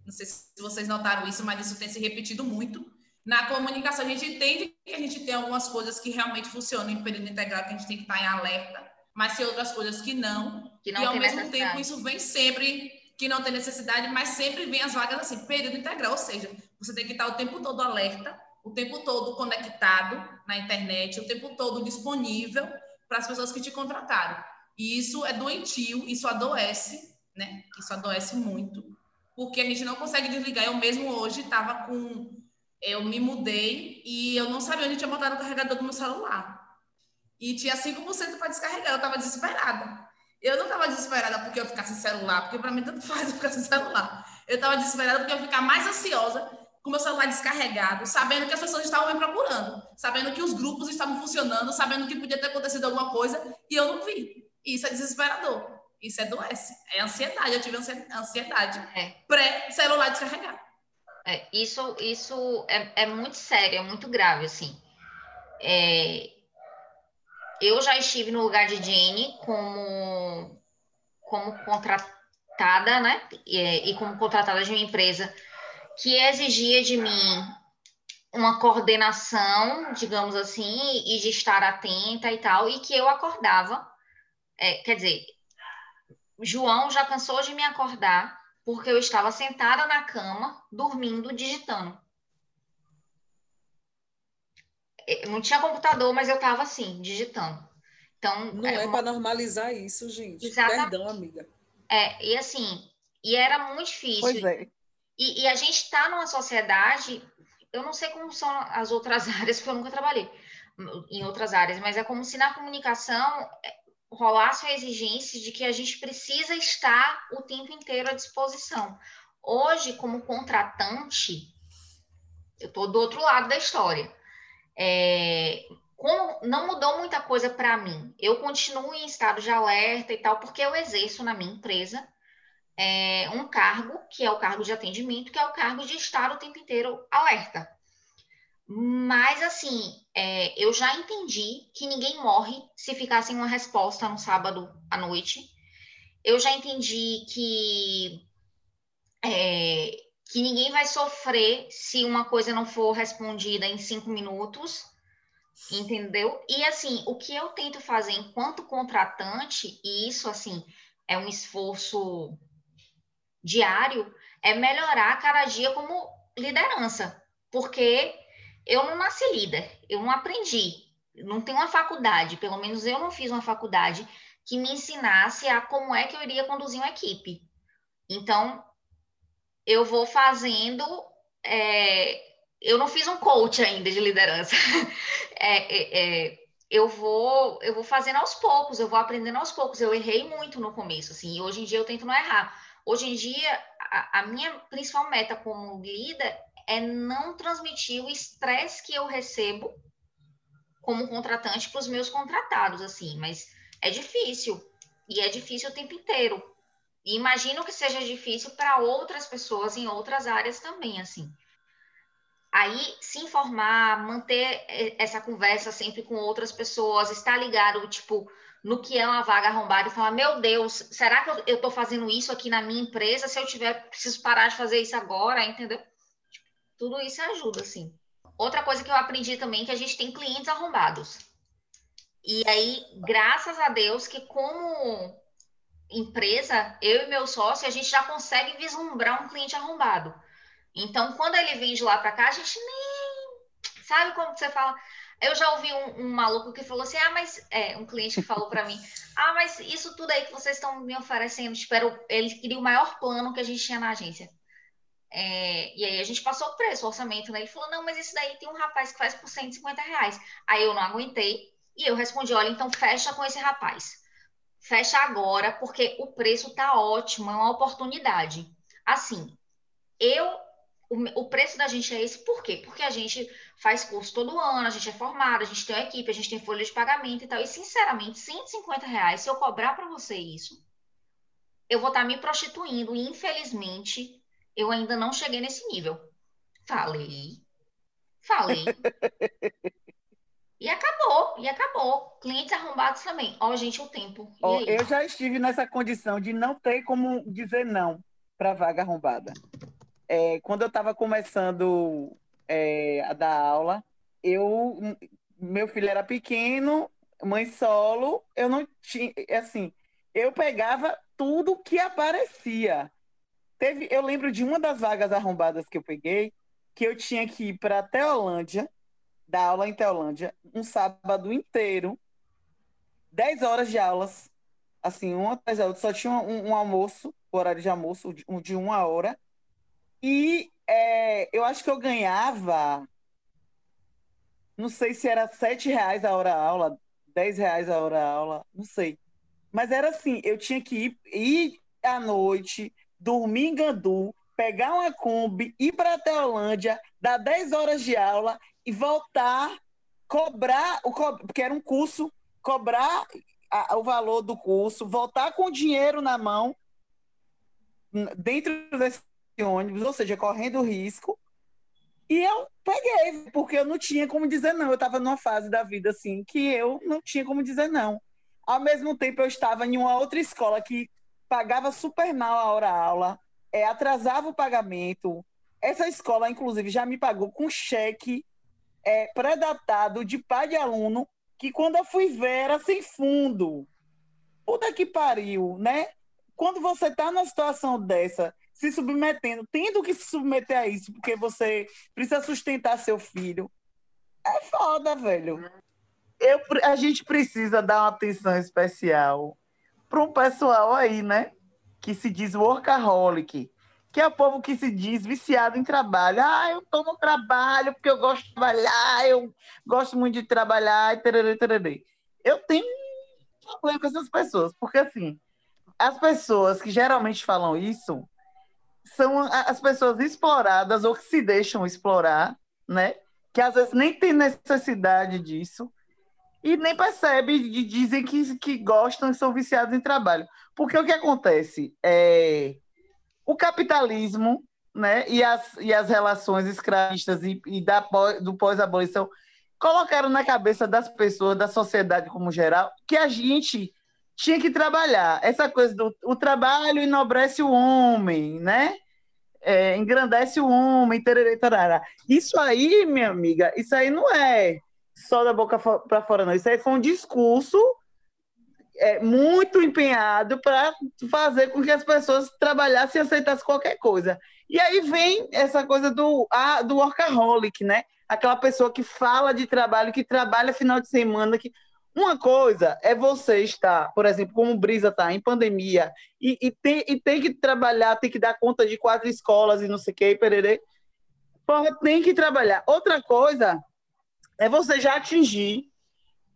Não sei se vocês notaram isso, mas isso tem se repetido muito. Na comunicação, a gente entende que a gente tem algumas coisas que realmente funcionam em período integral, que a gente tem que estar em alerta mas tem outras coisas que não. Que não e ao mesmo tempo isso vem sempre que não tem necessidade, mas sempre vem as vagas assim, período integral, ou seja, você tem que estar o tempo todo alerta, o tempo todo conectado na internet, o tempo todo disponível para as pessoas que te contrataram. E isso é doentio, isso adoece, né? Isso adoece muito, porque a gente não consegue desligar. Eu mesmo hoje estava com. Eu me mudei e eu não sabia onde tinha botado o carregador do meu celular e tinha 5% para descarregar. Eu estava desesperada. Eu não estava desesperada porque eu ficasse sem celular, porque para mim tanto faz eu ficar sem celular. Eu estava desesperada porque eu ficar mais ansiosa com meu celular descarregado, sabendo que as pessoas estavam me procurando, sabendo que os grupos estavam funcionando, sabendo que podia ter acontecido alguma coisa e eu não vi. Isso é desesperador. Isso é doença. É ansiedade. Eu tive ansiedade é. pré-celular descarregado. É, isso isso é, é muito sério, é muito grave, assim. É, eu já estive no lugar de Jenny como, como contratada, né? E, e como contratada de uma empresa que exigia de mim uma coordenação, digamos assim, e de estar atenta e tal, e que eu acordava. É, quer dizer, João já cansou de me acordar porque eu estava sentada na cama, dormindo, digitando. Eu não tinha computador, mas eu estava assim, digitando. Então, não é, é para normalizar isso, gente. Exatamente. Perdão, amiga. É, e assim, e era muito difícil. Pois é. E, e a gente está numa sociedade, eu não sei como são as outras áreas, porque eu nunca trabalhei em outras áreas, mas é como se na comunicação rolasse a exigência de que a gente precisa estar o tempo inteiro à disposição. Hoje, como contratante, eu estou do outro lado da história. É, como não mudou muita coisa para mim, eu continuo em estado de alerta e tal, porque eu exerço na minha empresa é, um cargo, que é o cargo de atendimento, que é o cargo de estar o tempo inteiro alerta. Mas, assim, é, eu já entendi que ninguém morre se ficar sem uma resposta no sábado à noite. Eu já entendi que, é, que ninguém vai sofrer se uma coisa não for respondida em cinco minutos, entendeu? E, assim, o que eu tento fazer enquanto contratante, e isso, assim, é um esforço diário é melhorar cada dia como liderança, porque eu não nasci líder, eu não aprendi, não tenho uma faculdade, pelo menos eu não fiz uma faculdade que me ensinasse a como é que eu iria conduzir uma equipe. Então, eu vou fazendo. É, eu não fiz um coach ainda de liderança. É, é, é, eu vou eu vou fazendo aos poucos, eu vou aprendendo aos poucos. Eu errei muito no começo, assim, e hoje em dia eu tento não errar. Hoje em dia, a, a minha principal meta como líder é não transmitir o estresse que eu recebo como contratante para os meus contratados, assim, mas é difícil, e é difícil o tempo inteiro. E imagino que seja difícil para outras pessoas em outras áreas também, assim. Aí, se informar, manter essa conversa sempre com outras pessoas, estar ligado, tipo, no que é uma vaga arrombada e falar: meu Deus, será que eu estou fazendo isso aqui na minha empresa? Se eu tiver, preciso parar de fazer isso agora, entendeu? Tipo, tudo isso ajuda, assim. Outra coisa que eu aprendi também é que a gente tem clientes arrombados. E aí, graças a Deus, que como empresa, eu e meu sócio, a gente já consegue vislumbrar um cliente arrombado. Então, quando ele vem de lá para cá, a gente nem. Sabe como você fala? Eu já ouvi um, um, maluco que falou assim: ah, mas. É, um cliente que falou para mim: ah, mas isso tudo aí que vocês estão me oferecendo, espero. Ele queria o maior plano que a gente tinha na agência. É, e aí a gente passou o preço, o orçamento, né? Ele falou: não, mas isso daí tem um rapaz que faz por 150 reais. Aí eu não aguentei e eu respondi: olha, então fecha com esse rapaz. Fecha agora, porque o preço tá ótimo, é uma oportunidade. Assim, eu o, o preço da gente é esse, por quê? Porque a gente faz curso todo ano, a gente é formado, a gente tem uma equipe, a gente tem folha de pagamento e tal. E, sinceramente, 150 reais, se eu cobrar para você isso, eu vou estar tá me prostituindo. E, infelizmente, eu ainda não cheguei nesse nível. Falei. Falei. E acabou, e acabou. Clientes arrombados também. Ó, gente, o tempo. Oh, eu já estive nessa condição de não ter como dizer não para vaga arrombada é, quando eu estava começando é, a dar aula, eu, meu filho era pequeno, mãe solo, eu não tinha, assim, eu pegava tudo que aparecia. Teve, eu lembro de uma das vagas arrombadas que eu peguei, que eu tinha que ir para Teolândia, dar aula em Teolândia, um sábado inteiro, 10 horas de aulas, assim, uma atrás da outra, só tinha um, um almoço, o horário de almoço, de, de uma hora, e é, eu acho que eu ganhava, não sei se era sete reais a hora aula, dez reais a hora aula, não sei. Mas era assim, eu tinha que ir, ir à noite, dormir em Gandu, pegar uma Kombi, ir para a Teolândia, dar 10 horas de aula e voltar, cobrar, o co... porque era um curso, cobrar a, o valor do curso, voltar com o dinheiro na mão, dentro desse ônibus, ou seja, correndo risco E eu peguei, porque eu não tinha como dizer não. Eu estava numa fase da vida assim que eu não tinha como dizer não. Ao mesmo tempo, eu estava em uma outra escola que pagava super mal a hora-aula, é, atrasava o pagamento. Essa escola, inclusive, já me pagou com cheque é, pré-datado de pai de aluno, que quando eu fui ver era sem fundo. Puta que pariu, né? Quando você está numa situação dessa, se submetendo, tendo que se submeter a isso, porque você precisa sustentar seu filho. É foda, velho. Eu, a gente precisa dar uma atenção especial para um pessoal aí, né? Que se diz workaholic, que é o povo que se diz viciado em trabalho. Ah, eu estou no trabalho porque eu gosto de trabalhar, eu gosto muito de trabalhar, e tererê, tererê. Eu tenho um problema com essas pessoas, porque assim, as pessoas que geralmente falam isso são as pessoas exploradas ou que se deixam explorar, né? Que às vezes nem tem necessidade disso e nem percebe dizem que, que gostam e são viciados em trabalho. Porque o que acontece é o capitalismo, né? E as, e as relações escravistas e, e da, do pós-abolição colocaram na cabeça das pessoas, da sociedade como geral, que a gente tinha que trabalhar. Essa coisa do o trabalho enobrece o homem, né? É, engrandece o homem, tarará. Isso aí, minha amiga, isso aí não é só da boca para fora, não. Isso aí foi um discurso é, muito empenhado para fazer com que as pessoas trabalhassem e aceitassem qualquer coisa. E aí vem essa coisa do, a, do workaholic, né? Aquela pessoa que fala de trabalho, que trabalha final de semana, que uma coisa é você estar, por exemplo, como Brisa está, em pandemia, e, e, tem, e tem que trabalhar, tem que dar conta de quatro escolas e não sei o que, tem que trabalhar. Outra coisa é você já atingir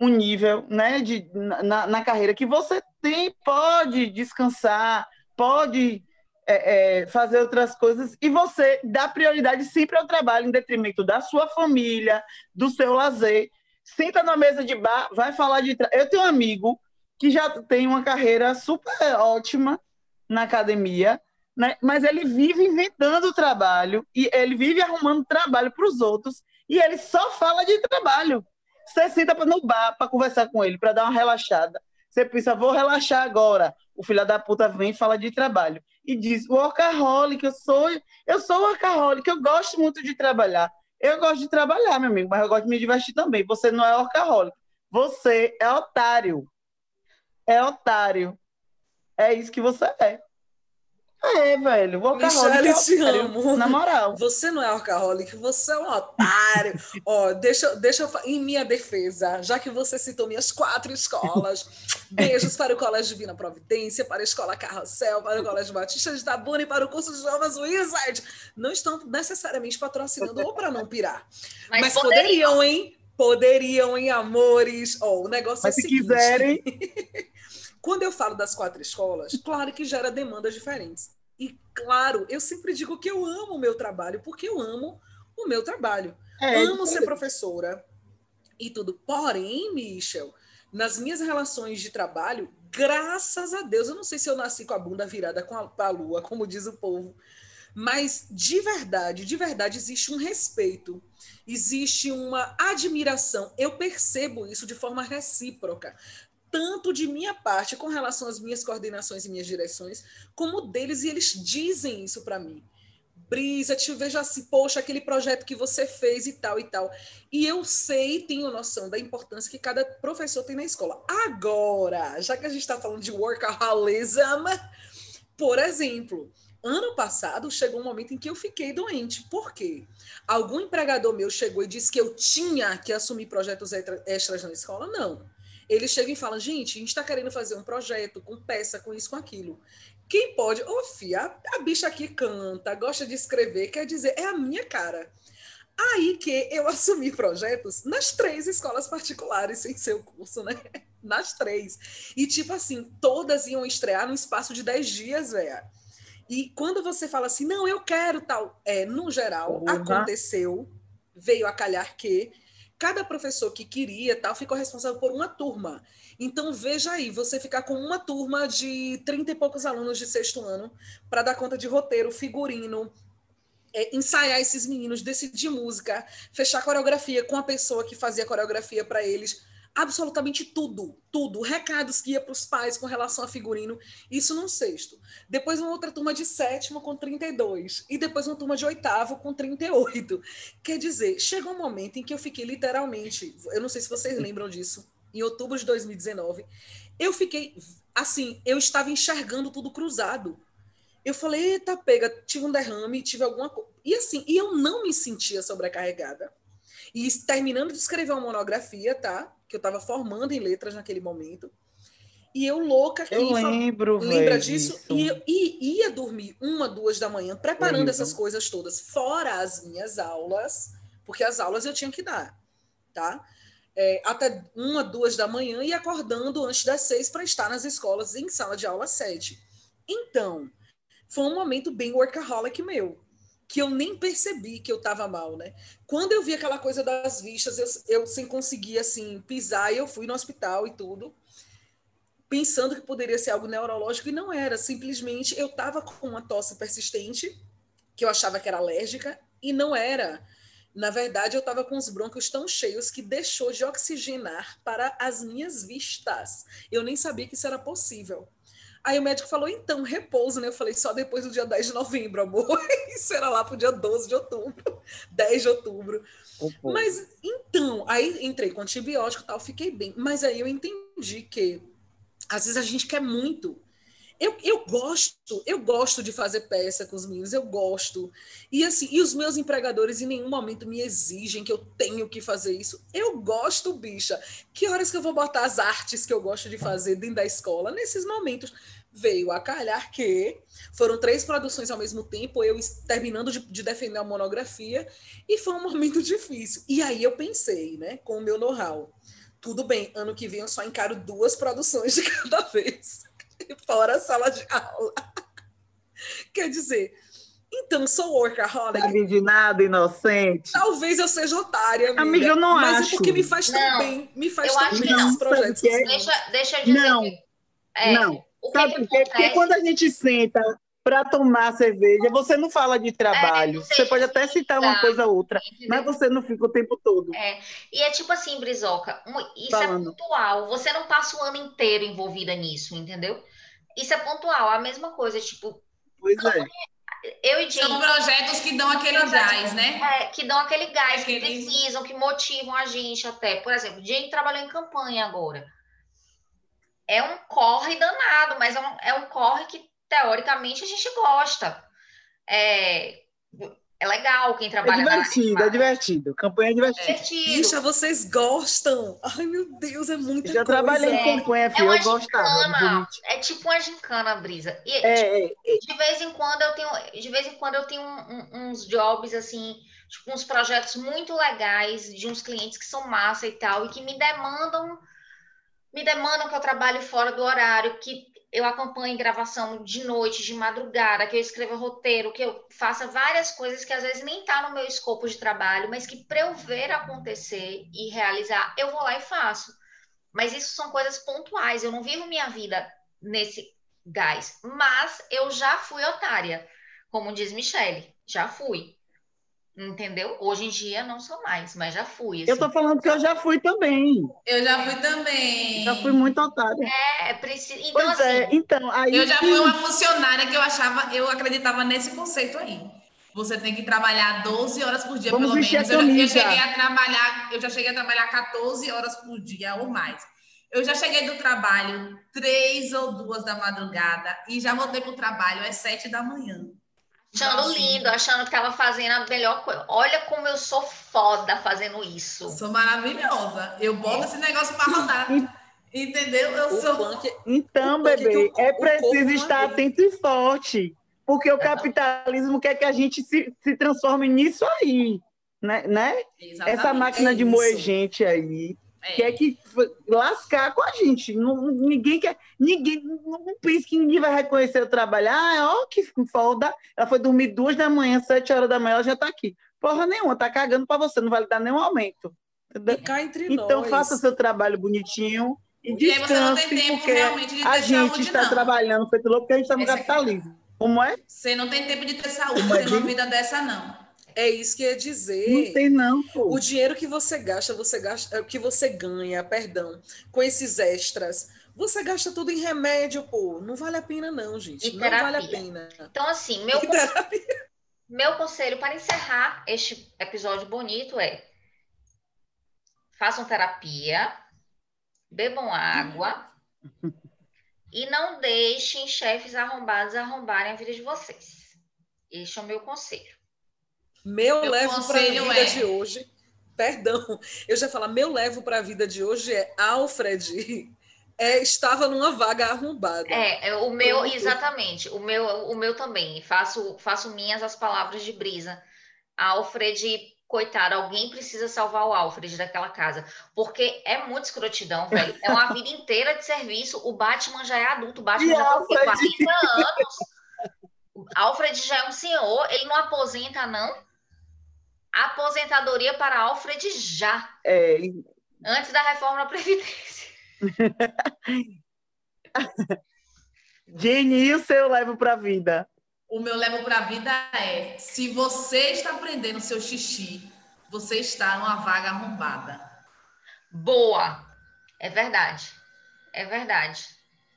um nível né, de, na, na carreira que você tem, pode descansar, pode é, é, fazer outras coisas, e você dá prioridade sempre ao trabalho, em detrimento da sua família, do seu lazer senta na mesa de bar, vai falar de. Eu tenho um amigo que já tem uma carreira super ótima na academia, né? mas ele vive inventando trabalho e ele vive arrumando trabalho para os outros e ele só fala de trabalho. Você senta no bar para conversar com ele, para dar uma relaxada. Você pensa, vou relaxar agora. O filho da puta vem e fala de trabalho. E diz, workaholic, eu sou, eu sou workaholic, eu gosto muito de trabalhar. Eu gosto de trabalhar, meu amigo, mas eu gosto de me divertir também. Você não é orcaholic. Você é otário. É otário. É isso que você é. É, velho. Michelle, é te amo. Na moral. Você não é orcaholic, você é um otário. Ó, deixa, deixa eu em minha defesa, já que você citou minhas quatro escolas, beijos para o Colégio Divina Providência, para a Escola Carrossel, para o Colégio Batista de Tabuna e para o curso de Jovens Wizard. Não estão necessariamente patrocinando ou para não pirar. Mas, Mas poderiam, poderiam, hein? Poderiam, hein, amores? Ó, o negócio Mas é o se seguinte. quiserem. Quando eu falo das quatro escolas, claro que gera demandas diferentes. E, claro, eu sempre digo que eu amo o meu trabalho, porque eu amo o meu trabalho. É, amo ser professora e tudo. Porém, Michel, nas minhas relações de trabalho, graças a Deus, eu não sei se eu nasci com a bunda virada com a, a lua, como diz o povo, mas de verdade, de verdade, existe um respeito, existe uma admiração. Eu percebo isso de forma recíproca tanto de minha parte com relação às minhas coordenações e minhas direções, como deles, e eles dizem isso para mim. Brisa, te vejo assim, poxa, aquele projeto que você fez e tal e tal. E eu sei, tenho noção da importância que cada professor tem na escola. Agora, já que a gente está falando de workaholism, por exemplo, ano passado chegou um momento em que eu fiquei doente. Por quê? Algum empregador meu chegou e disse que eu tinha que assumir projetos extras na escola? Não eles chegam e falam, gente, a gente está querendo fazer um projeto com peça, com isso, com aquilo. Quem pode? Ô, oh, filha, a, bicha aqui canta, gosta de escrever, quer dizer, é a minha cara. Aí que eu assumi projetos nas três escolas particulares sem seu curso, né? Nas três. E, tipo assim, todas iam estrear no espaço de dez dias, velho. E quando você fala assim, não, eu quero tal, é, no geral, uhum. aconteceu, veio a calhar que cada professor que queria tal ficou responsável por uma turma. Então veja aí, você ficar com uma turma de 30 e poucos alunos de sexto ano para dar conta de roteiro, figurino, é, ensaiar esses meninos, decidir música, fechar coreografia com a pessoa que fazia coreografia para eles, absolutamente tudo, tudo, recados que ia para os pais com relação a figurino, isso num sexto. Depois uma outra turma de sétimo com 32 e depois uma turma de oitavo com 38. Quer dizer, chegou um momento em que eu fiquei literalmente, eu não sei se vocês lembram disso, em outubro de 2019, eu fiquei assim, eu estava enxergando tudo cruzado. Eu falei, eita, pega, tive um derrame, tive alguma coisa. E assim, e eu não me sentia sobrecarregada. E terminando de escrever uma monografia, tá? Que eu estava formando em letras naquele momento. E eu louca aqui. Eu lembro, Lembra disso? E, e, ia dormir uma, duas da manhã, preparando essas coisas todas, fora as minhas aulas, porque as aulas eu tinha que dar, tá? É, até uma, duas da manhã e acordando antes das seis para estar nas escolas em sala de aula sete. Então, foi um momento bem workaholic meu, que eu nem percebi que eu estava mal, né? Quando eu vi aquela coisa das vistas, eu, eu sem conseguir, assim, pisar, eu fui no hospital e tudo, pensando que poderia ser algo neurológico, e não era. Simplesmente eu estava com uma tosse persistente, que eu achava que era alérgica, e não era. Na verdade, eu estava com os brônquios tão cheios que deixou de oxigenar para as minhas vistas. Eu nem sabia que isso era possível. Aí o médico falou, então, repouso, né? Eu falei, só depois do dia 10 de novembro, amor. Isso era lá pro dia 12 de outubro, 10 de outubro. Mas, então, aí entrei com antibiótico e tal, fiquei bem. Mas aí eu entendi que, às vezes, a gente quer muito eu, eu gosto, eu gosto de fazer peça com os meninos, eu gosto. E assim, e os meus empregadores em nenhum momento me exigem que eu tenho que fazer isso. Eu gosto, bicha. Que horas que eu vou botar as artes que eu gosto de fazer dentro da escola? Nesses momentos veio a calhar que foram três produções ao mesmo tempo, eu terminando de, de defender a monografia, e foi um momento difícil. E aí eu pensei, né, com o meu know-how, tudo bem, ano que vem eu só encaro duas produções de cada vez. fora a sala de aula. Quer dizer, então sou workaholic. Sabe de nada, inocente. Talvez eu seja otária, amiga. Amiga, eu não mas acho. Mas é porque me faz tão não, bem. Me faz eu tão acho bem que não. esses projetos. É? Deixa, deixa eu dizer Não. que, é, não. O que Sabe que por quê? Porque quando a gente senta para tomar cerveja, você não fala de trabalho. É, você pode até citar uma coisa ou outra, Entendeu? mas você não fica o tempo todo. É, e é tipo assim, Brizoca, isso Falando. é pontual. Você não passa o ano inteiro envolvida nisso, entendeu? Isso é pontual. A mesma coisa, tipo, Pois é. eu e Jane, São projetos que dão aquele gás, né? é, que dão aquele gás, que Aquele- precisam, que motivam a gente até. Por exemplo, Jane trabalhou em campanha agora. É um corre danado, mas é um, é um corre que, teoricamente, a gente gosta. É, é legal quem É trabalha de divertido, é divertido. Campanha é divertida. divertido. Bicha, vocês gostam? Ai, meu Deus, é muita Já coisa. trabalhei em É. campanha, É filho. uma Eu gostava. é tipo uma gincana, Brisa. E É, é, é. de vez em quando eu tenho, de vez em quando eu tenho um- um- uns jobs assim, tipo uns projetos muito legais de uns clientes que são massa e tal e que me demandam, me demandam que eu trabalhe fora do horário, que eu acompanhe gravação de noite, de madrugada, que eu escreva roteiro, que eu faça várias coisas que às vezes nem tá no meu escopo de trabalho, mas que para eu ver acontecer e realizar, eu vou lá e faço. Mas isso são coisas pontuais, eu não vivo minha vida nesse gás. Mas eu já fui otária, como diz Michele, já fui. Entendeu? Hoje em dia não sou mais, mas já fui. Eu assim. tô falando que eu já fui também. Eu já fui também. Já fui muito otária. É, preciso. Então, Pois assim, é, então, aí. Eu já fui uma funcionária que eu achava, eu acreditava nesse conceito aí. Você tem que trabalhar 12 horas por dia, Vamos pelo menos. a Eu, já- eu cheguei a trabalhar, eu já cheguei a trabalhar 14 horas por dia ou mais. Eu já cheguei do trabalho três ou duas da madrugada e já voltei pro trabalho às sete da manhã. Achando Então, assim, lindo, achando que tava fazendo a melhor coisa. Olha como eu sou foda fazendo isso. Sou maravilhosa. Eu boto esse negócio para rodar. Entendeu? Eu O sou. punk, Então, bebê, é preciso estar atento e forte. Porque o capitalismo quer que a gente se, se transforme nisso aí. Né? né? Essa máquina É de moer isso. gente aí É. quer que lascar com a gente. Não, ninguém quer. Ninguém não pensa que ninguém vai reconhecer o trabalho. Ah, ó, que foda. Ela foi dormir duas da manhã, sete horas da manhã, ela já está aqui. Porra nenhuma, tá cagando para você, não vai lhe dar nenhum aumento. Então nós. faça o seu trabalho bonitinho e E aí você não descanse, tem tempo porque realmente de a gente está não. trabalhando feito louco porque a gente está no Essa é capitalismo. Como é? Você não tem tempo de ter saúde, ter uma vida dessa, não. É isso que ia dizer. Não tem, não, pô. O dinheiro que você gasta, você gasta, que você ganha, perdão, com esses extras, você gasta tudo em remédio, pô. Não vale a pena, não, gente. E não vale a terapia. pena. Então, assim, meu, conselho- meu conselho para encerrar este episódio bonito é: façam terapia, bebam água e não deixem chefes arrombados arrombarem a vida de vocês. Este é o meu conselho. Meu, Meu levo para a vida é- de hoje. Perdão, eu já falar, meu levo para a vida de hoje é Alfred é, estava numa vaga arrombada. É, é, o meu, Pronto. exatamente, o meu, o meu também. Faço, faço minhas as palavras de Brisa. Alfred, coitado, alguém precisa salvar o Alfred daquela casa, porque é muito escrotidão, velho. É uma vida inteira de serviço. O Batman já é adulto, o Batman E já tem? Alfred? 40 anos. Alfred já é um senhor, ele não aposenta, não. Aposentadoria para Alfred já, É, antes da reforma da Previdência. Jenny, e o seu levo pra vida? O meu levo para a vida é: se você está aprendendo seu xixi, você está numa vaga arrombada. Boa. É verdade. É verdade.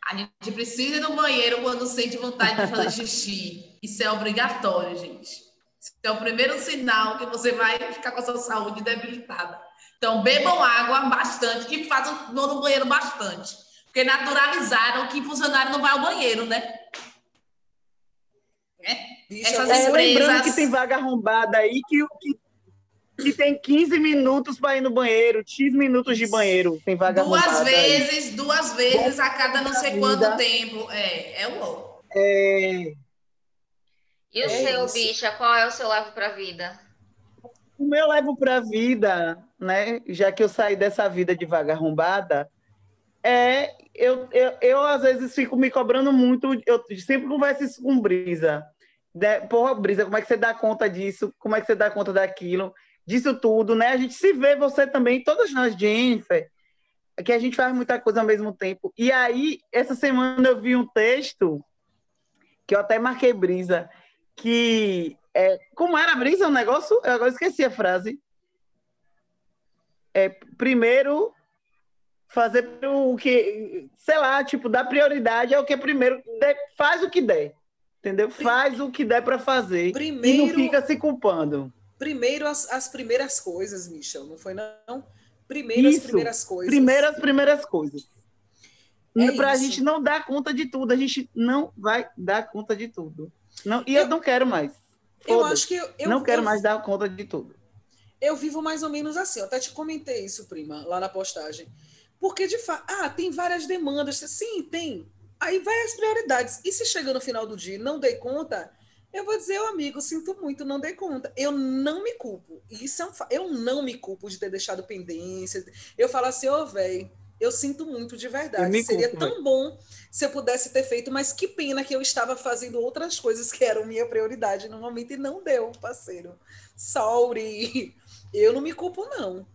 A gente precisa ir no banheiro quando sente vontade de fazer xixi. Isso é obrigatório, gente. É o primeiro sinal que você vai ficar com a sua saúde debilitada. Então, bebam água bastante e façam vão no banheiro bastante. Porque naturalizaram que funcionário não vai ao banheiro, né? Bicha, essas É, lembrando empresas- que tem vaga arrombada aí que, que, que tem 15 minutos para ir no banheiro, X minutos de banheiro. Tem vaga Duas arrombada. aí. vezes, duas vezes a cada não sei Vida. quanto tempo. É, é louco. É, E o É seu, isso. bicha, qual é o seu levo para a vida? o meu levo para vida, né? Já que eu saí dessa vida de vaga arrombada, é eu, eu, eu às vezes fico me cobrando muito. Eu sempre converso isso com Brisa. De, porra, Brisa, como é que você dá conta disso? Como é que você dá conta daquilo? Disso tudo, né? A gente se vê, você também, todas nós, Jennifer, que a gente faz muita coisa ao mesmo tempo. E aí, essa semana eu vi um texto que eu até marquei Brisa, que é, como era a brisa o negócio? Eu agora esqueci a frase. É, primeiro, fazer o que, sei lá, tipo, dar prioridade ao que é primeiro. Der- faz o que der. Entendeu? Faz o que der para fazer. E Primeiro, não fica se culpando. primeiro as, as primeiras coisas, Michel, não foi não? Primeiro as Isso. primeiras coisas. Primeiro as primeiras coisas. É para a gente não dar conta de tudo. A gente não vai dar conta de tudo. Não, e eu, Eu- não quero mais. Eu acho que eu, eu não quero eu- mais dar conta de tudo. eu vivo mais ou menos assim. Eu até te comentei isso, prima, lá na postagem. Porque, de fato, ah, tem várias demandas. Sim, tem. Aí vai as prioridades. E se chega no final do dia e não dei conta, eu vou dizer, ô amigo, sinto muito, não dei conta. Eu não me culpo. Isso é um fa... Eu não me culpo de ter deixado pendência. Eu falo assim, ô, velho, eu sinto muito de verdade. Seria culpo, tão bom se eu pudesse ter feito, mas que pena que eu estava fazendo outras coisas que eram minha prioridade no momento e não deu, parceiro. Sorry. Eu não me culpo, não.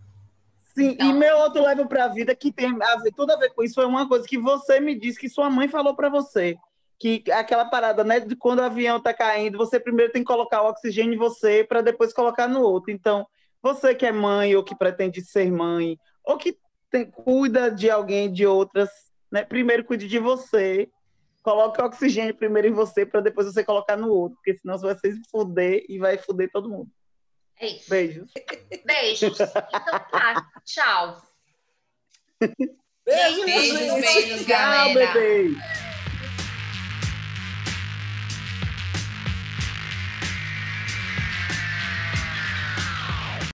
Sim, Então- e meu outro levo para a vida que tem a ver, tudo a ver com isso foi uma coisa que você me disse que sua mãe falou para você. Que aquela parada, né, de quando o avião tá caindo, você primeiro tem que colocar o oxigênio em você para depois colocar no outro. Então, você que é mãe ou que pretende ser mãe, ou que tem- cuida de alguém, de outras, né, primeiro cuide de você. Coloque o oxigênio primeiro em você para depois você colocar no outro, porque senão você vai se fuder e vai fuder todo mundo. É isso. Beijos. Beijos. Então tá, tchau. Beijo, Beijos, gente. beijos, Tchau, galera. bebê.